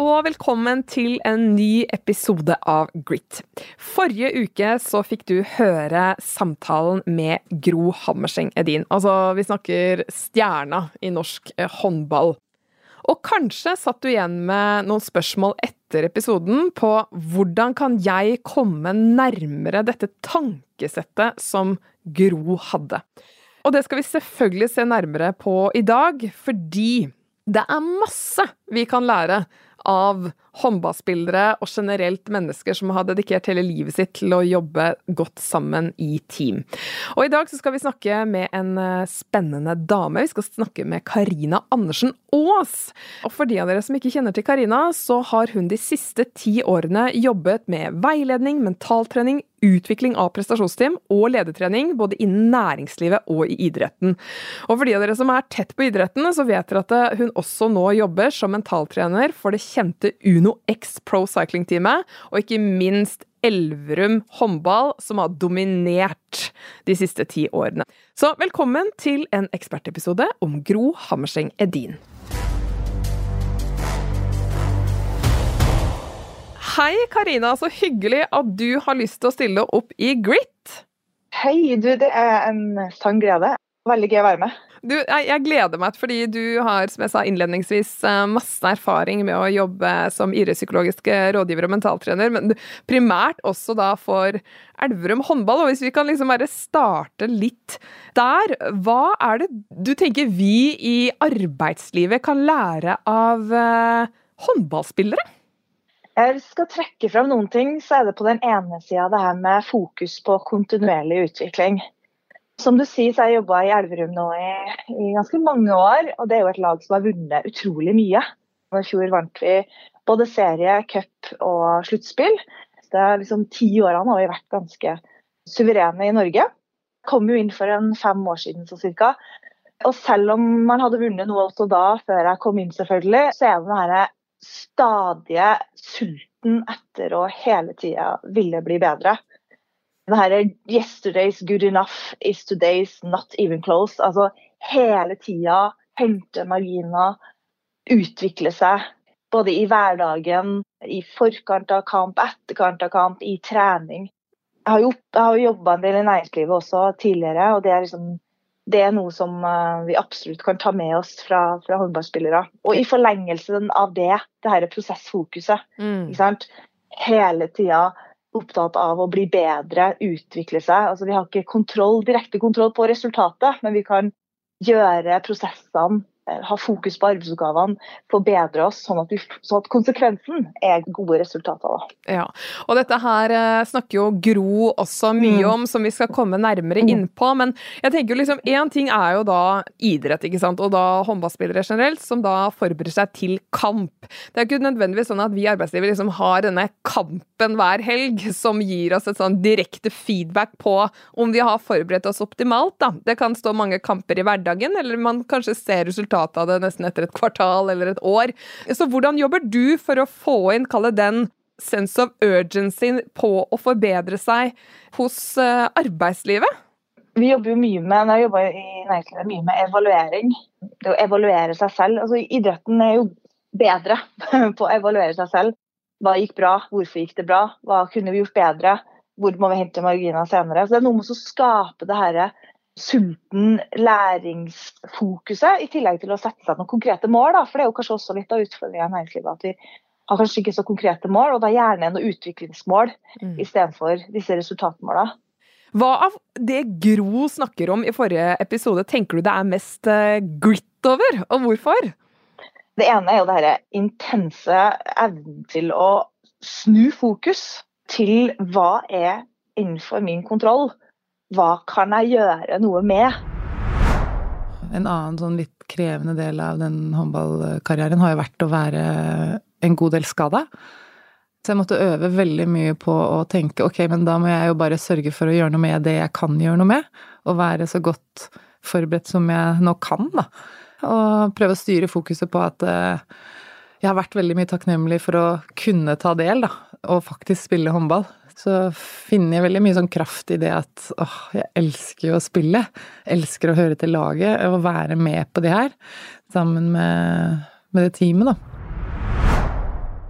Og velkommen til en ny episode av Grit. Forrige uke så fikk du høre samtalen med Gro Hammerseng Edin. Altså, vi snakker stjerna i norsk eh, håndball. Og kanskje satt du igjen med noen spørsmål etter episoden på hvordan kan jeg komme nærmere dette tankesettet som Gro hadde. Og det skal vi selvfølgelig se nærmere på i dag, fordi det er masse vi kan lære av håndballspillere og generelt mennesker som har dedikert hele livet sitt til å jobbe godt sammen i team. Og i dag så skal vi snakke med en eh, spennende dame. Vi skal snakke med Karina Andersen Aas. Og for de av dere som ikke kjenner til Karina, så har hun de siste ti årene jobbet med veiledning, mentaltrening, utvikling av prestasjonsteam og ledertrening, både innen næringslivet og i idretten. Og for de av dere som er tett på idretten, så vet dere at eh, hun også nå jobber som mentaltrener for det kjente UNO Uno X Pro Cycling-teamet, og ikke minst Elverum håndball, som har dominert de siste ti årene. Så velkommen til en ekspertepisode om Gro Hammerseng Edin. Hei, Karina. Så hyggelig at du har lyst til å stille opp i Grit. Hei, du. Det er en sann glede. Veldig gøy å være med. Du, jeg, jeg, gleder meg fordi du har, som jeg sa innledningsvis, eh, masse erfaring med å jobbe som idrettspsykologisk rådgiver og mentaltrener, men primært også da for Elverum håndball. Og hvis vi kan liksom bare starte litt der, hva er det du tenker vi i arbeidslivet kan lære av uh, håndballspillere? Jeg skal trekke fram noen ting, så er det på den ene sida det her med fokus på kontinuerlig utvikling. Som du sier, så har jeg jobba i Elverum nå i, i, ganske mange år. Og det er jo et lag som har vunnet utrolig mye. I fjor vant vi både serie, cup og sluttspill. De liksom, ti årene har vi vært ganske suverene i Norge. Kom jo inn for en fem år siden så cirka. Og selv om man hadde vunnet noe også da, før jeg kom inn selvfølgelig, så er det den denne stadige sulten etter å hele tida ville bli bedre det her er 'yesterday's good enough is today's not even close'. Altså hele tida hente marginer, utvikle seg. Både i hverdagen, i forkant av kamp, etterkant av kamp, i trening. Jeg har, jobb, har jobba en del i næringslivet også tidligere, og det er, liksom, det er noe som uh, vi absolutt kan ta med oss fra, fra håndballspillere. Og i forlengelsen av det, det her prosessfokuset. Mm. Hele tida opptatt av å bli bedre, utvikle seg. Altså, vi har ikke kontroll, direkte kontroll på resultatet, men vi kan gjøre prosessene ha fokus på arbeidsoppgavene, forbedre oss, sånn at, vi, sånn at, konsekvensen er gode resultater. Ja, og Dette her eh, snakker jo Gro også mye mm. om, som vi skal komme nærmere mm. inn på. Men jeg tenker jo liksom, én ting er jo da idrett, ikke sant, og da håndballspillere generelt, som da forbereder seg til kamp. Det er ikke nødvendigvis sånn at vi i arbeidslivet liksom har denne kampen hver helg som gir oss et sånn direkte feedback på om vi har forberedt oss optimalt. da. Det kan stå mange kamper i hverdagen, eller man kanskje ser resultater resultatet av det nesten etter et kvartal eller et år. Så hvordan jobber du for å få inn, kalle den sense of urgency på å forbedre seg hos uh, arbeidslivet? Vi jobber jo mye med jeg i næringslivet, mye med evaluering. Det å evaluere seg selv. Altså, idretten er jo bedre på å evaluere seg selv. Hva gikk bra, hvorfor gikk det bra, hva kunne vi gjort bedre, hvor må vi hente marginer senere. Så Det er noe med å skape det her sulten læringsfokuset, i tillegg til å sette seg noen konkrete mål. Da. For det er jo kanskje også litt av utfordringa i næringslivet at vi har kanskje ikke så konkrete mål, og da gjerne noen utviklingsmål mm. istedenfor disse resultatmåla. Hva av det Gro snakker om i forrige episode tenker du det er mest uh, grit over, og hvorfor? Det ene er jo det denne intense evnen til å snu fokus til hva er innenfor min kontroll hva kan jeg gjøre noe med? En annen sånn litt krevende del av den håndballkarrieren har jo vært å være en god del skada. Så jeg måtte øve veldig mye på å tenke ok, men da må jeg jo bare sørge for å gjøre noe med det jeg kan gjøre noe med, og være så godt forberedt som jeg nå kan, da. Og prøve å styre fokuset på at uh, jeg har vært veldig mye takknemlig for å kunne ta del, da, og faktisk spille håndball. Så finner jeg veldig mye sånn kraft i det at åh, jeg elsker jo å spille. Elsker å høre til laget og være med på det her, sammen med, med det teamet, da.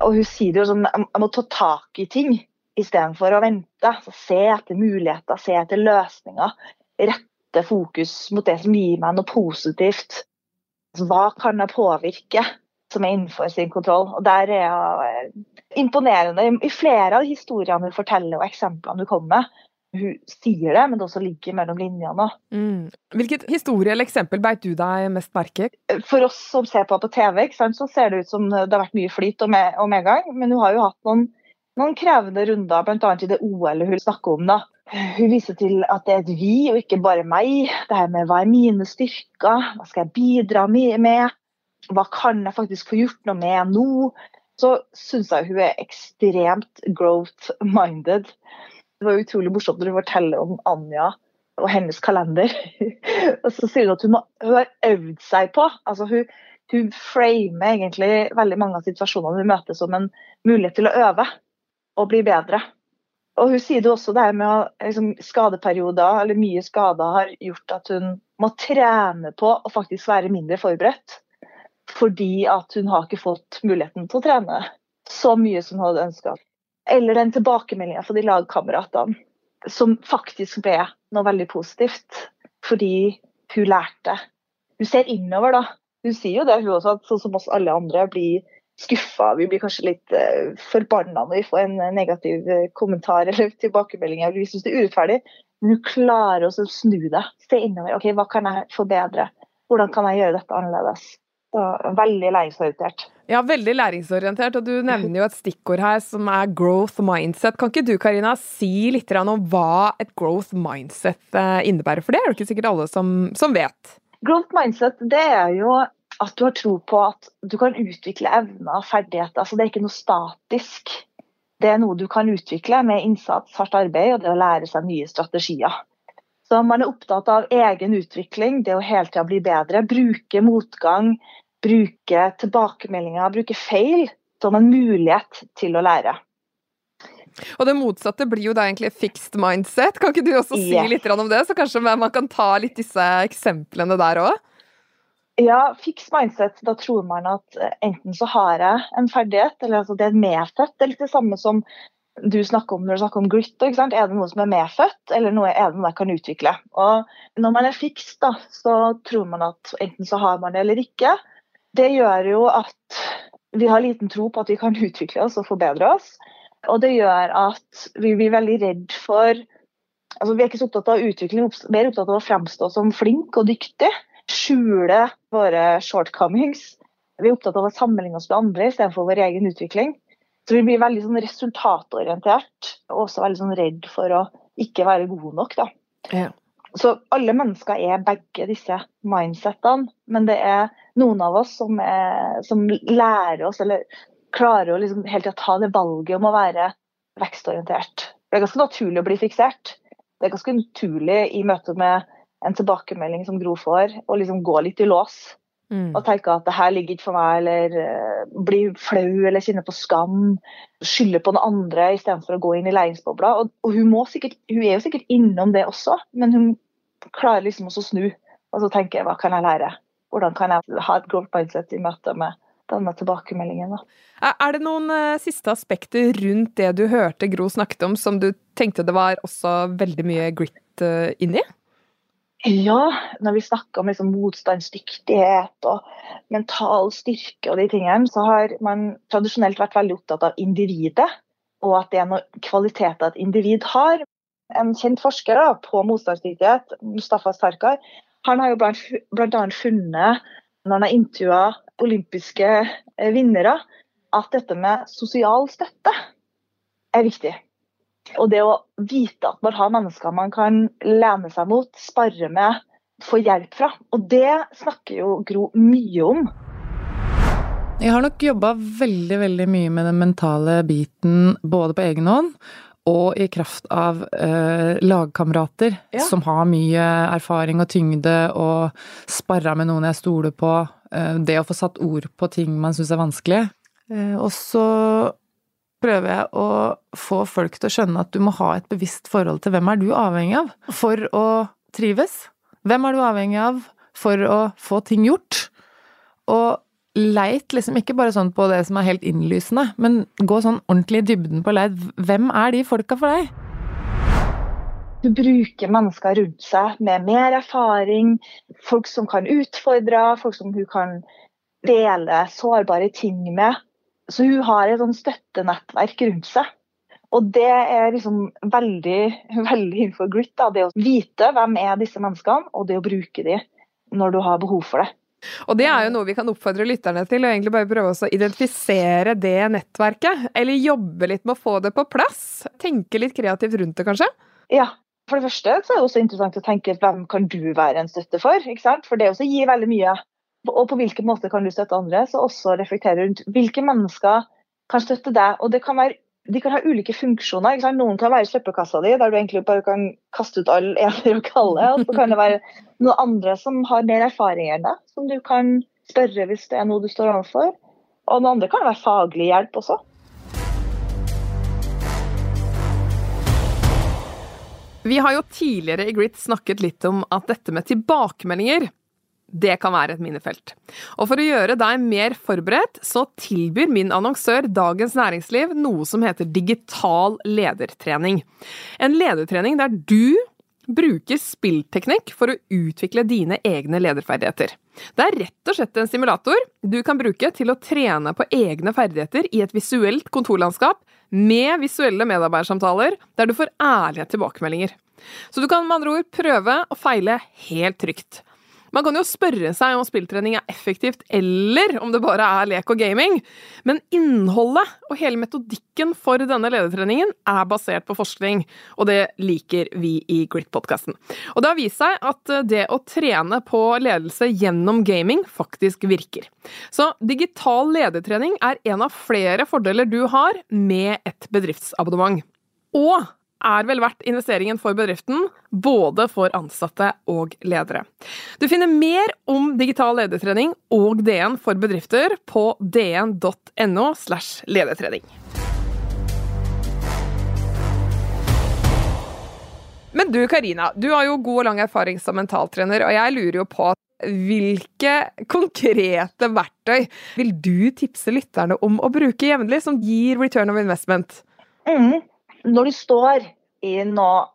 Og hun sier jo sånn jeg må ta tak i ting istedenfor å vente. Så se etter muligheter, se etter løsninger. Rette fokus mot det som gir meg noe positivt. Så hva kan jeg påvirke som er innenfor sin kontroll? Og der er jeg imponerende i flere av historiene hun forteller og eksemplene hun kommer med hun sier det, men det også ligger mellom linjene. Mm. Hvilket historie eller eksempel beit du deg mest merke For oss som ser på på TV, så ser det ut som det har vært mye flyt og, med, og medgang. Men hun har jo hatt noen, noen krevende runder, bl.a. i det OL-et hun snakker om. da. Hun viser til at det er et vi og ikke bare meg. Det her med hva er mine styrker, hva skal jeg bidra med, hva kan jeg faktisk få gjort noe med nå? Så syns jeg hun er ekstremt growth-minded. Det var utrolig morsomt når hun forteller om Anja og hennes kalender. og så sier hun at hun, må, hun har øvd seg på altså hun, hun framer egentlig veldig mange av situasjonene hun møter som en mulighet til å øve og bli bedre. Og Hun sier det også det med at liksom, skadeperioder eller mye skader har gjort at hun må trene på å faktisk være mindre forberedt. Fordi at hun har ikke fått muligheten til å trene så mye som hun hadde ønska. Eller den tilbakemeldinga fra de lagkameratene som faktisk ble noe veldig positivt. Fordi hun lærte. Hun ser innover, da. Hun sier jo det, hun også, at sånn som oss alle andre blir skuffa. Vi blir kanskje litt uh, forbanna når vi får en negativ uh, kommentar eller tilbakemelding. Eller vi syns det er urettferdig. Men hun klarer å snu det. Se innover. ok, Hva kan jeg forbedre? Hvordan kan jeg gjøre dette annerledes? Så, veldig læringsorientert. Ja, veldig læringsorientert, og du nevner jo et stikkord her som er growth mindset. Kan ikke du Karina, si litt om hva et growth mindset eh, innebærer? For det er det ikke sikkert alle som, som vet. Growth mindset det er jo at du har tro på at du kan utvikle evner og ferdigheter. Altså, det er ikke noe statisk. Det er noe du kan utvikle med innsats, hardt arbeid og det å lære seg nye strategier. Så man er opptatt av egen utvikling, det å hele tida bli bedre. Bruke motgang, bruke tilbakemeldinger, bruke feil som en mulighet til å lære. Og det motsatte blir jo da egentlig fixed mindset. Kan ikke du også si yes. litt om det, så kanskje man kan ta litt disse eksemplene der òg? Ja, fixed mindset, da tror man at eh, enten så har jeg en ferdighet, eller altså det er medfødt. Det er litt det samme som du snakker om når du snakker om grit. Er det noe som er medfødt, eller noe, er det noe jeg kan utvikle? Og når man er fixed, da, så tror man at enten så har man det eller ikke. Det gjør jo at vi har liten tro på at vi kan utvikle oss og forbedre oss. Og det gjør at vi blir veldig redd for altså Vi er ikke så opptatt av utvikling, mer opptatt av å fremstå som flink og dyktig. Skjule våre shortcomings. Vi er opptatt av å sammenligne oss med andre istedenfor vår egen utvikling. Så vi blir veldig sånn resultatorientert og også veldig sånn redd for å ikke være gode nok. Ja. Så alle mennesker er begge disse mindsettene, men det er noen av oss som, er, som lærer oss, eller klarer å liksom hele tida ta det valget om å være vekstorientert. Det er ganske naturlig å bli fiksert. Det er ganske naturlig i møte med en tilbakemelding som Gro får, å liksom gå litt i lås. Mm. Og tenke at det her ligger ikke for meg, eller uh, bli flau eller kjenne på skam. Skylde på den andre istedenfor å gå inn i læringsbobla. Og, og hun, sikkert, hun, er jo sikkert innom det også, men hun klarer liksom også å snu og så tenker jeg hva kan jeg lære? Hvordan kan jeg ha et growth mindset i møte med denne tilbakemeldingen? Da? Er det noen uh, siste aspekter rundt det du hørte Gro snakket om, som du tenkte det var også veldig mye grit uh, inni? Ja, når vi snakker om liksom motstandsdyktighet og mental styrke og de tingene, så har man tradisjonelt vært veldig opptatt av individet. Og at det er noen kvaliteter et individ har en kjent forsker da, på motstandsdyktighet, Mustafa Sarkar, han har jo bl.a. funnet, når han har intervjua olympiske eh, vinnere, at dette med sosial støtte er viktig. Og det å vite at man har mennesker man kan lene seg mot, spare med, få hjelp fra. Og det snakker jo Gro mye om. Jeg har nok jobba veldig, veldig mye med den mentale biten både på egen hånd og i kraft av eh, lagkamerater Ja. som har mye erfaring og tyngde, og sparra med noen jeg stoler på. Eh, det å få satt ord på ting man syns er vanskelig. Eh, og så prøver jeg å få folk til å skjønne at du må ha et bevisst forhold til hvem er du avhengig av for å trives. Hvem er du avhengig av for å få ting gjort? Og leit liksom ikke bare sånn på det som er helt innlysende, men gå sånn ordentlig i dybden på leit. Hvem er de folka for deg? Du bruker mennesker rundt seg med mer erfaring, folk som kan utfordre, folk som hun kan dele sårbare ting med. Så hun har et sånn støttenettverk rundt seg. Og det er liksom veldig, veldig innenfor grit. Da. Det å vite hvem er disse menneskene, og det å bruke dem når du har behov for det. Og det er jo noe vi kan oppfordre lytterne til, og egentlig bare prøve å identifisere det nettverket. Eller jobbe litt med å få det på plass. Tenke litt kreativt rundt det, kanskje. Ja, for det første så er det også interessant å tenke hvem kan du være en støtte for? ikke sant? For det også gir veldig mye. Og på hvilken måte kan du støtte andre? Så også reflektere rundt hvilke mennesker kan støtte deg. Og det kan være, de kan ha ulike funksjoner. Noen kan være søppelkassa di, der du egentlig bare kan kaste ut all ener og kalde. Og så kan det være noen andre som har mer erfaring enn deg, som du kan spørre hvis det er noe du står overfor. Og noen andre kan være faglig hjelp også. Vi har jo tidligere i Grit snakket litt om at dette med tilbakemeldinger det kan være et minefelt. Og for å gjøre deg mer forberedt, så tilbyr min annonsør Dagens Næringsliv noe som heter digital ledertrening. En ledertrening der du bruker spillteknikk for å utvikle dine egne lederferdigheter. Det er rett og slett en simulator du kan bruke til å trene på egne ferdigheter i et visuelt kontorlandskap med visuelle medarbeidersamtaler der du får ærlige tilbakemeldinger. Så du kan med andre ord prøve og feile helt trygt. Man kan jo spørre seg om spilltrening er effektivt, eller om det bare er lek og gaming. Men innholdet og hele metodikken for denne ledertreningen er basert på forskning, og det liker vi i Grit-podkasten. Og det har vist seg at det å trene på ledelse gjennom gaming faktisk virker. Så digital ledertrening er en av flere fordeler du har med et bedriftsabonnement. Og er vel verdt investeringen for bedriften, både for ansatte og ledere. Du finner mer om digital ledertrening og DN for bedrifter på dn.no slash ledertrening. Men du Karina, du har jo god og lang erfaring som mentaltrener, og jeg lurer jo på hvilke konkrete verktøy vil du tipse lytterne om å bruke jevnlig, som gir return of investment? Mm. Når du står i noe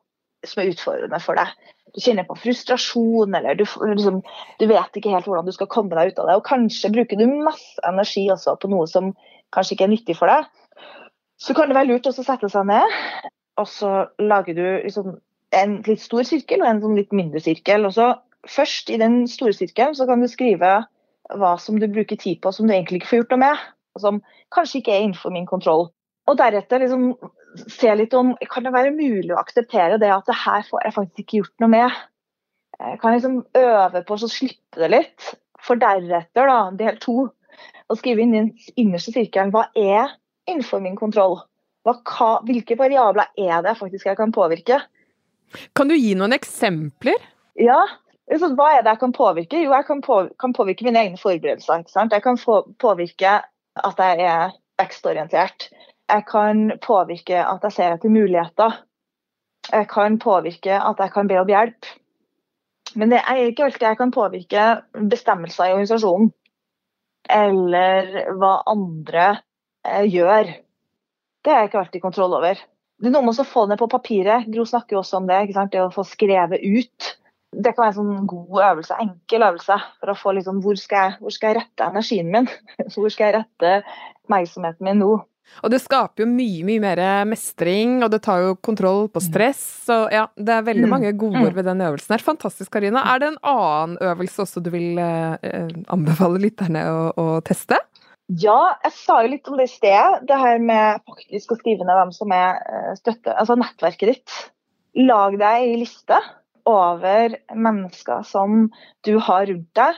som er utfordrende for deg, du kjenner på frustrasjon, eller du, liksom, du, vet ikke helt hvordan du skal komme deg ut av det, og kanskje bruker du masse energi også på noe som kanskje ikke er nyttig for deg, så kan det være lurt å sette seg ned, og så lager du liksom en litt stor sirkel og en sånn litt mindre sirkel. og så Først i den store sirkelen så kan du skrive hva som du bruker tid på som du egentlig ikke får gjort noe med, og som kanskje ikke er innenfor min kontroll. Og deretter liksom se litt om kan det være mulig å akseptere det at det her får jeg faktisk ikke gjort noe med. Jeg kan liksom øve på å slippe det litt, for deretter, da, del to, å skrive inn i den innerste sirkelen hva er innenfor min kontroll. Hva, hvilke variabler er det faktisk jeg kan påvirke? Kan du gi noen eksempler? Ja, så hva er det jeg kan påvirke? Jo, jeg kan, på, kan påvirke mine egne forberedelser. Jeg kan få, påvirke at jeg er vekstorientert. Jeg kan påvirke at jeg ser etter muligheter. Jeg kan påvirke at jeg kan be om hjelp. Men det er ikke alltid jeg kan påvirke bestemmelser i organisasjonen. Eller hva andre eh, gjør. Det er jeg ikke alltid kontroll over. Det er noe med å få det ned på papiret. Gro snakker jo også om det. Det å få skrevet ut. Det kan være en sånn god øvelse, enkel øvelse, for å få liksom, hvor, skal jeg, hvor skal jeg rette energien min? Hvor skal jeg rette oppmerksomheten min nå? Og det skaper jo mye mye mer mestring, og det tar jo kontroll på stress. Så ja, det er veldig mange godord ved den øvelsen her. Fantastisk, Karina. Er det en annen øvelse også du vil eh, anbefale lytterne å, å, teste? Ja, jeg sa jo litt om det i sted. Det her med faktisk å skrive ned hvem som er støtte, altså nettverket ditt. Lag deg ei liste over mennesker som du har rundt deg.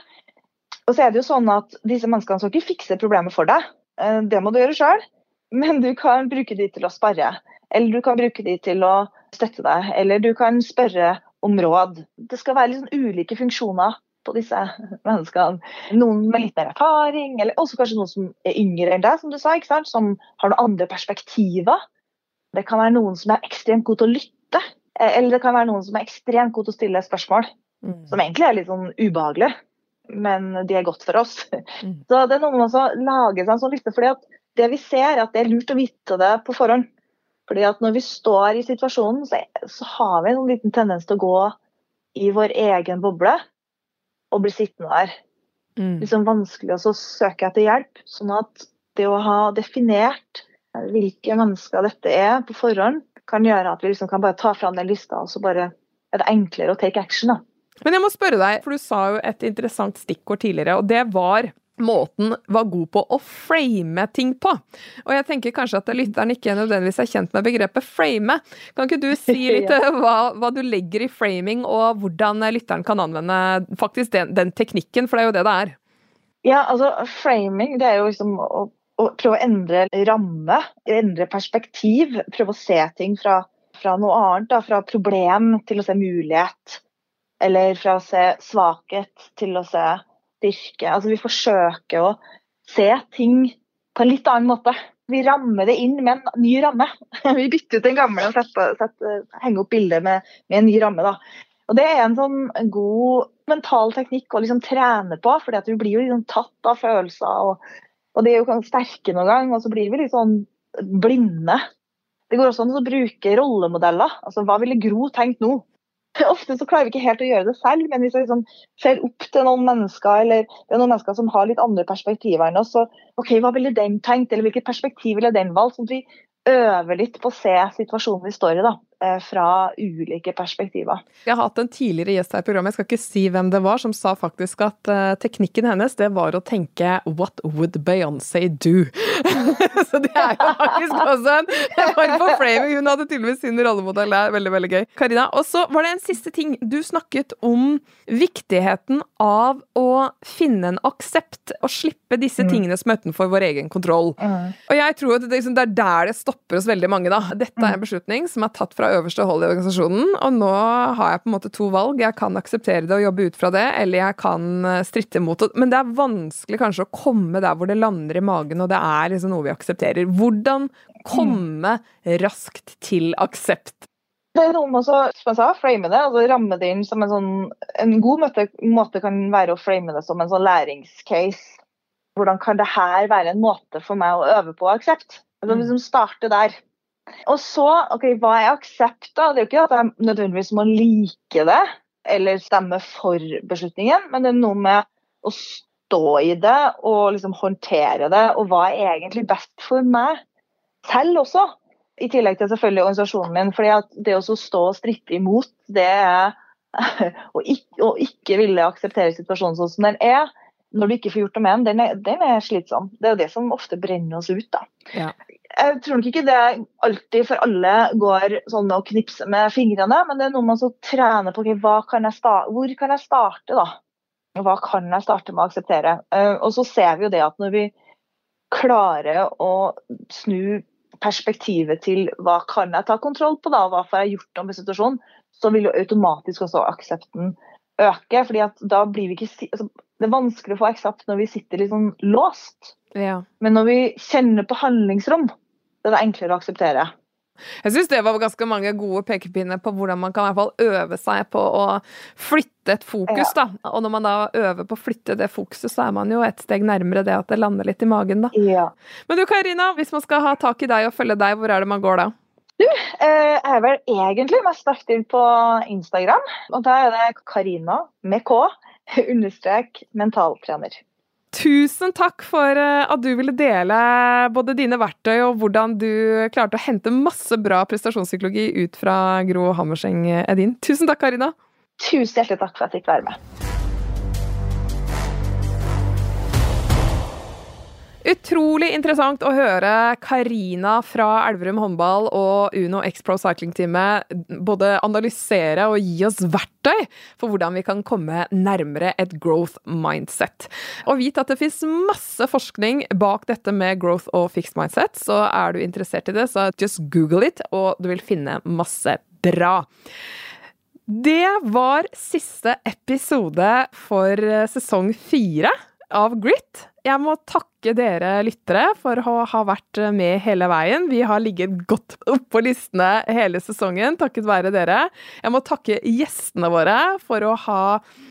Og så er det jo sånn at disse menneskene skal ikke fikse problemet for deg. Eh, det må du gjøre sjøl. Men du kan bruke de til å spare. Eller du kan bruke de til å støtte deg. Eller du kan spørre om råd. Det skal være liksom ulike funksjoner på disse menneskene. Noen med litt mer erfaring, eller også kanskje noen som er yngre enn deg, som du sa, som har noen andre perspektiver. Det kan være noen som er ekstremt god til å lytte. Eller det kan være noen som er ekstremt god til å stille spørsmål. Mm. Som egentlig er litt sånn ubehagelig, men de er godt for oss. Mm. Så det er noe med å lage seg en sånn liste. fordi at det vi ser, er at det er lurt å vite det på forhånd. Fordi at når vi står i situasjonen, så, så har vi en liten tendens til å gå i vår egen boble og bli sittende der. Mm. Liksom vanskelig å søke etter hjelp. Sånn at det å ha definert hvilke mennesker dette er på forhånd, kan gjøre at vi liksom kan bare ta fram den lista, og så bare er det enklere å take action. da. Men jeg må spørre deg, for du sa jo et interessant stikkord tidligere, og det var måten var god på å frame ting på. Og jeg tenker kanskje at lytteren ikke nødvendigvis er kjent med begrepet frame. Kan ikke du si litt eh, hva, hva, du legger i framing, og hvordan lytteren kan anvende faktisk den, den, teknikken, for det er jo det det er? Ja, altså framing det er jo liksom å, å prøve å endre ramme, endre perspektiv. Prøve å se ting fra, fra noe annet, da, fra problem til å se mulighet. Eller fra å se svakhet til å se styrke. Altså vi forsøker å se ting på en litt annen måte. Vi rammer det inn med en ny ramme. Vi bytter ut den gamle og setter, setter, henger opp bildet med, med, en ny ramme. Da. Og Det er en sånn god mental teknikk å liksom trene på, for vi blir jo liksom tatt av følelser. Og, og de er jo sterke noen gang, og så blir vi litt sånn blinde. Det går også an å bruke rollemodeller. Altså, Hva ville Gro tenkt nå? Ofte så klarer vi ikke helt å gjøre det selv, men hvis vi liksom ser opp til noen mennesker eller det er noen mennesker som har litt andre perspektiver enn oss, så OK, hva ville den tenkt, eller hvilket perspektiv ville den valgt? Sånn at vi øver litt på å se situasjonen vi står i, da. Eh, fra ulike perspektiver. Jeg har hatt en tidligere gjest her i programmet, jeg skal ikke si hvem det var, som sa faktisk at uh, teknikken hennes det var å tenke 'what would Beyoncé do'? så det er jo faktisk også en form for framing. Hun hadde tydeligvis sin rollemodell der. Veldig, veldig gøy. Karina, og så var det en siste ting. Du snakket om viktigheten av å finne en aksept og slippe disse mm. tingene som er utenfor vår egen kontroll. Mm. Og jeg tror at det, liksom, er der det stopper oss veldig mange, da. Dette er en beslutning som er tatt fra øverste hold i organisasjonen, og nå har jeg på en måte to valg. Jeg kan akseptere det og jobbe ut fra det, eller jeg kan eh, stritte imot det. Men det er vanskelig kanskje å komme der hvor det lander i magen, og det er liksom noe vi aksepterer. Hvordan komme raskt til aksept? Det er noe med å som jeg sa, frame det, altså ramme det inn som en sånn En god måte, måte kan være å frame det som en sånn læringscase. Hvordan kan det her være en måte for meg å øve på aksept? Altså, liksom starte der. Og så, ok, hva er aksept, da? Det er jo ikke at jeg nødvendigvis må like det eller stemme for beslutningen, men det er noe med å stå i det og liksom håndtere det. Og hva er egentlig best for meg selv også? I tillegg til selvfølgelig organisasjonen min. fordi at det å stå og stritte imot, det er å ikke, ikke ville akseptere situasjonen sånn som den er, når du ikke får gjort noe med den, den er slitsom. Det er jo det som ofte brenner oss ut. da. Ja jeg tror nok ikke det alltid for alle går sånn å knipse med fingrene, men det er noe man så trener på. Okay, kan hvor kan jeg starte, da? Hva kan jeg starte med å akseptere? Uh, og så ser vi jo det at når vi klarer å snu perspektivet til hva kan jeg ta kontroll på, da, hva får jeg gjort om situasjonen, så vil jo automatisk også aksepten øke. fordi at da blir vi ikke altså, Det er vanskelig å få aksept når vi sitter litt sånn låst. Ja. Men når vi kjenner på handlingsrom, det er enklere å akseptere. Jeg syns det var ganske mange gode pekepinner på hvordan man kan i hvert fall øve seg på å flytte et fokus. Ja. da. Og når man da øver på å flytte det fokuset, så er man jo et steg nærmere det at det lander litt i magen. da. Ja. Men du Karina, hvis man skal ha tak i deg og følge deg, hvor er det man går da? Du, eh, jeg er vel egentlig mest aktiv på Instagram. Og da er det Karina med K understrek mentaltrener. Tusen takk for eh, at du ville dele både dine verktøy og hvordan du klarte å hente masse bra prestasjonspsykologi ut fra Gro Hammerseng Edin. Tusen takk, Karina. Tusen hjertelig takk for at jeg fikk være med. Utrolig interessant å høre Karina fra Elverum håndball og Uno X Pro Cycling-teamet både analysere og gi oss verktøy for hvordan vi kan komme nærmere et growth mindset. Og vit at det fins masse forskning bak dette med growth og fixed mindset, så er du interessert i det, så just google it, og du vil finne masse bra. Det var siste episode for sesong fire av Grit. Jeg må takke dere lyttere for å ha vært med hele veien. Vi har ligget godt oppå listene hele sesongen takket være dere. Jeg må takke gjestene våre for å ha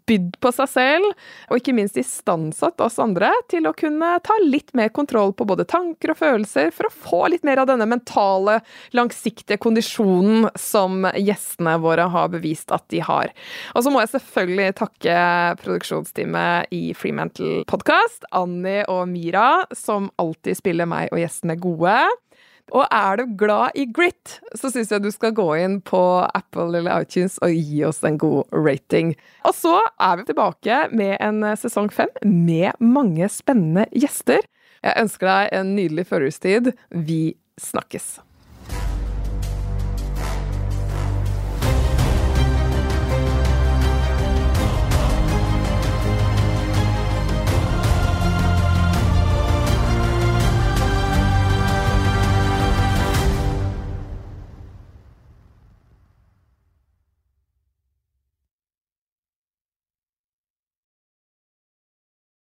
bydd på seg selv, og ikke minst istandsatt oss andre til å kunne ta litt mer kontroll på både tanker og følelser, for å få litt mer av denne mentale, langsiktige kondisjonen som gjestene våre har bevist at de har. Og så må jeg selvfølgelig takke produksjonsteamet i Freemantle Podcast. Annie og Mira, som alltid spiller meg og gjestene gode. Og er du glad i grit, så syns jeg du skal gå inn på Apple eller iTunes og gi oss en god rating. Og så er vi tilbake med en sesong fem med mange spennende gjester. Jeg ønsker deg en nydelig førjulstid. Vi snakkes!